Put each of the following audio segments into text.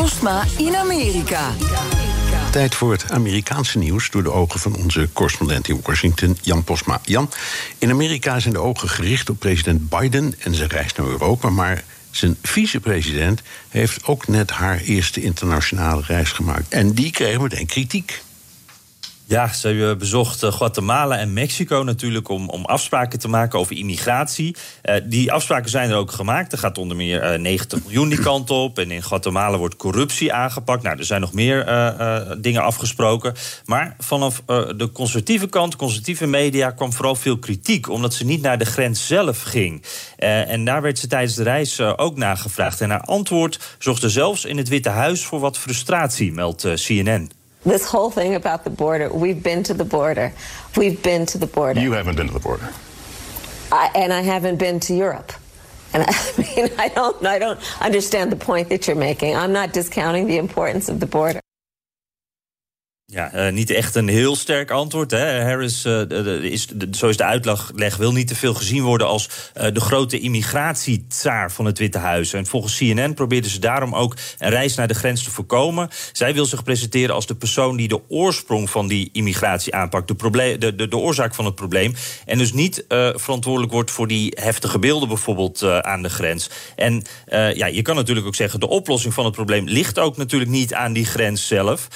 Postma in Amerika. Tijd voor het Amerikaanse nieuws door de ogen van onze correspondent in Washington, Jan Posma. Jan, in Amerika zijn de ogen gericht op president Biden en zijn reis naar Europa, maar zijn vicepresident heeft ook net haar eerste internationale reis gemaakt. En die kreeg meteen kritiek. Ja, ze bezocht eh, Guatemala en Mexico natuurlijk om, om afspraken te maken over immigratie. Uh, die afspraken zijn er ook gemaakt. Er gaat onder meer uh, 90 miljoen die kant op. En in Guatemala wordt corruptie aangepakt. Nou, er zijn nog meer dingen afgesproken. Maar vanaf de conservatieve kant, conservatieve media, kwam vooral veel kritiek. Omdat ze niet naar de grens zelf ging. en daar werd ze tijdens de reis ook naar gevraagd. En haar antwoord zorgde zelfs in het Witte Huis voor wat frustratie, meldt CNN. This whole thing about the border, we've been to the border. We've been to the border. You haven't been to the border. I, and I haven't been to Europe. And I mean, I don't, I don't understand the point that you're making. I'm not discounting the importance of the border. Ja, uh, niet echt een heel sterk antwoord. Hè. Harris, uh, is, zo is de uitleg, wil niet te veel gezien worden als uh, de grote immigratietsaar van het Witte Huis. En volgens CNN probeerden ze daarom ook een reis naar de grens te voorkomen. Zij wil zich presenteren als de persoon die de oorsprong van die immigratie aanpakt. De, de, de, de oorzaak van het probleem. En dus niet verantwoordelijk wordt voor die heftige beelden bijvoorbeeld aan de grens. En ja, je kan natuurlijk ook zeggen, de oplossing van het probleem ligt ook natuurlijk niet aan die grens zelf.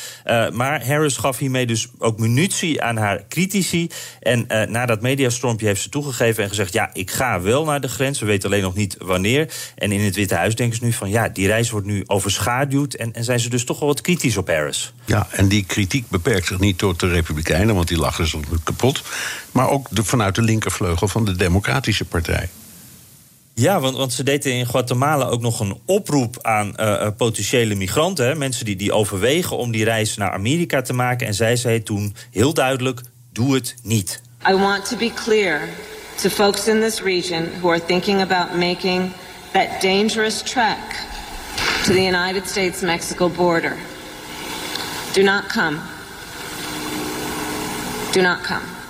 maar Harris Harris gaf hiermee dus ook munitie aan haar critici. En uh, na dat mediastormpje heeft ze toegegeven en gezegd... ja, ik ga wel naar de grens, we weten alleen nog niet wanneer. En in het Witte Huis denken ze nu van... ja, die reis wordt nu overschaduwd... en, en zijn ze dus toch wel wat kritisch op Harris. Ja, en die kritiek beperkt zich niet tot de Republikeinen... want die lachen ze kapot... maar ook de, vanuit de linkervleugel van de Democratische Partij. Ja, want, want ze deden in Guatemala ook nog een oproep aan uh, potentiële migranten. Mensen die, die overwegen om die reis naar Amerika te maken. En zij zei toen heel duidelijk: doe het niet. I want to be clear to folks in this region who are thinking about making that dangerous trek to the United States-Mexico border. Do not come. Do not come.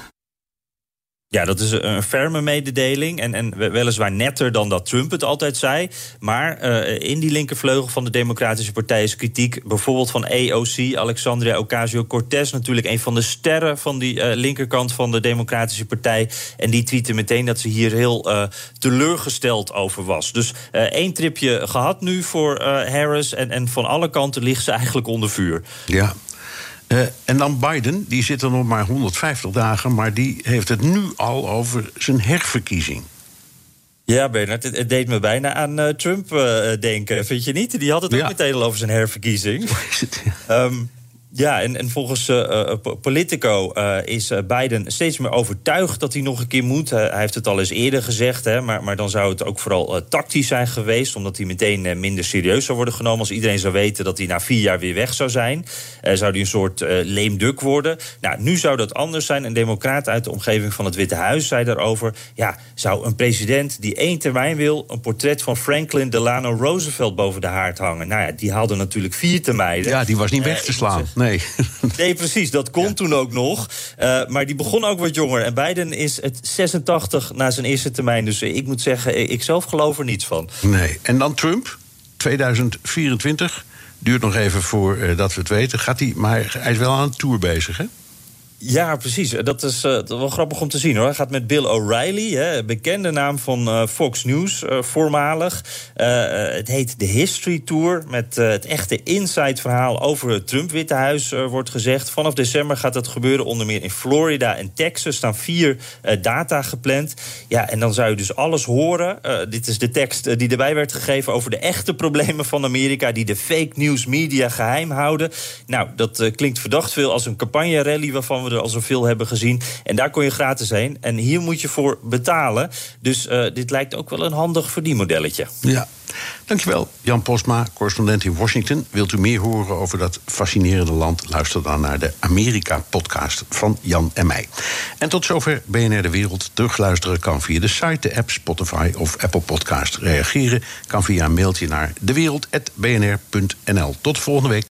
Ja, dat is een ferme mededeling. En, en weliswaar netter dan dat Trump het altijd zei. Maar uh, in die linkervleugel van de Democratische Partij is kritiek. Bijvoorbeeld van AOC, Alexandria Ocasio-Cortez. Natuurlijk een van de sterren van die uh, linkerkant van de Democratische Partij. En die tweette meteen dat ze hier heel uh, teleurgesteld over was. Dus één tripje gehad nu voor Harris. En, en van alle kanten ligt ze eigenlijk onder vuur. Ja, uh, en dan Biden, die zit er nog maar 150 dagen, maar die heeft het nu al over zijn herverkiezing. Ja, Bernard, het, het deed me bijna aan uh, Trump uh, denken. Vind je niet? Die had het ook ja. meteen al over zijn herverkiezing. um, Ja, en, en volgens uh, Politico uh, is Biden steeds meer overtuigd dat hij nog een keer moet. hij heeft het al eens eerder gezegd, hè, maar, maar dan zou het ook vooral tactisch zijn geweest, omdat hij meteen minder serieus zou worden genomen als iedereen zou weten dat hij na vier jaar weer weg zou zijn. zou hij een soort leemduk worden. Nou, nu zou dat anders zijn. Een democraat uit de omgeving van het Witte Huis zei daarover: ja, zou een president die één termijn wil, een portret van Franklin Delano Roosevelt boven de haard hangen? Nou ja, die haalde natuurlijk vier termijnen. Ja, die was niet weg te slaan. Nee. Nee, precies. Dat kon ja. toen ook nog. Uh, maar die begon ook wat jonger. En Biden is het 86 na zijn eerste termijn. Dus ik moet zeggen, ik zelf geloof er niets van. Nee. En dan Trump, 2024. Duurt nog even voordat uh, we het weten. Gaat hij, maar hij is wel aan een tour bezig, hè? Ja, precies. Dat is wel grappig om te zien hoor. Hij gaat met Bill O'Reilly, bekende naam van uh, Fox News, uh, voormalig. het heet de History Tour. Met het echte inside verhaal over het Trump-Witte Huis wordt gezegd. Vanaf december gaat dat gebeuren. Onder meer in Florida en Texas staan vier data gepland. Ja, en dan zou je dus alles horen. dit is de tekst die erbij werd gegeven over de echte problemen van Amerika. Die de fake news media geheim houden. Nou, dat klinkt verdacht veel als een campagne-rally waarvan we er al zoveel hebben gezien. En daar kon je gratis heen. En hier moet je voor betalen. Dus uh, dit lijkt ook wel een handig verdienmodelletje. Ja. Dankjewel, Jan Posma, correspondent in Washington. Wilt u meer horen over dat fascinerende land? Luister dan naar de Amerika-podcast van Jan en mij. En tot zover BNR De Wereld. Terugluisteren kan via de site, de app, Spotify of Apple Podcast. Reageren kan via een mailtje naar dewereld.bnr.nl. Tot volgende week.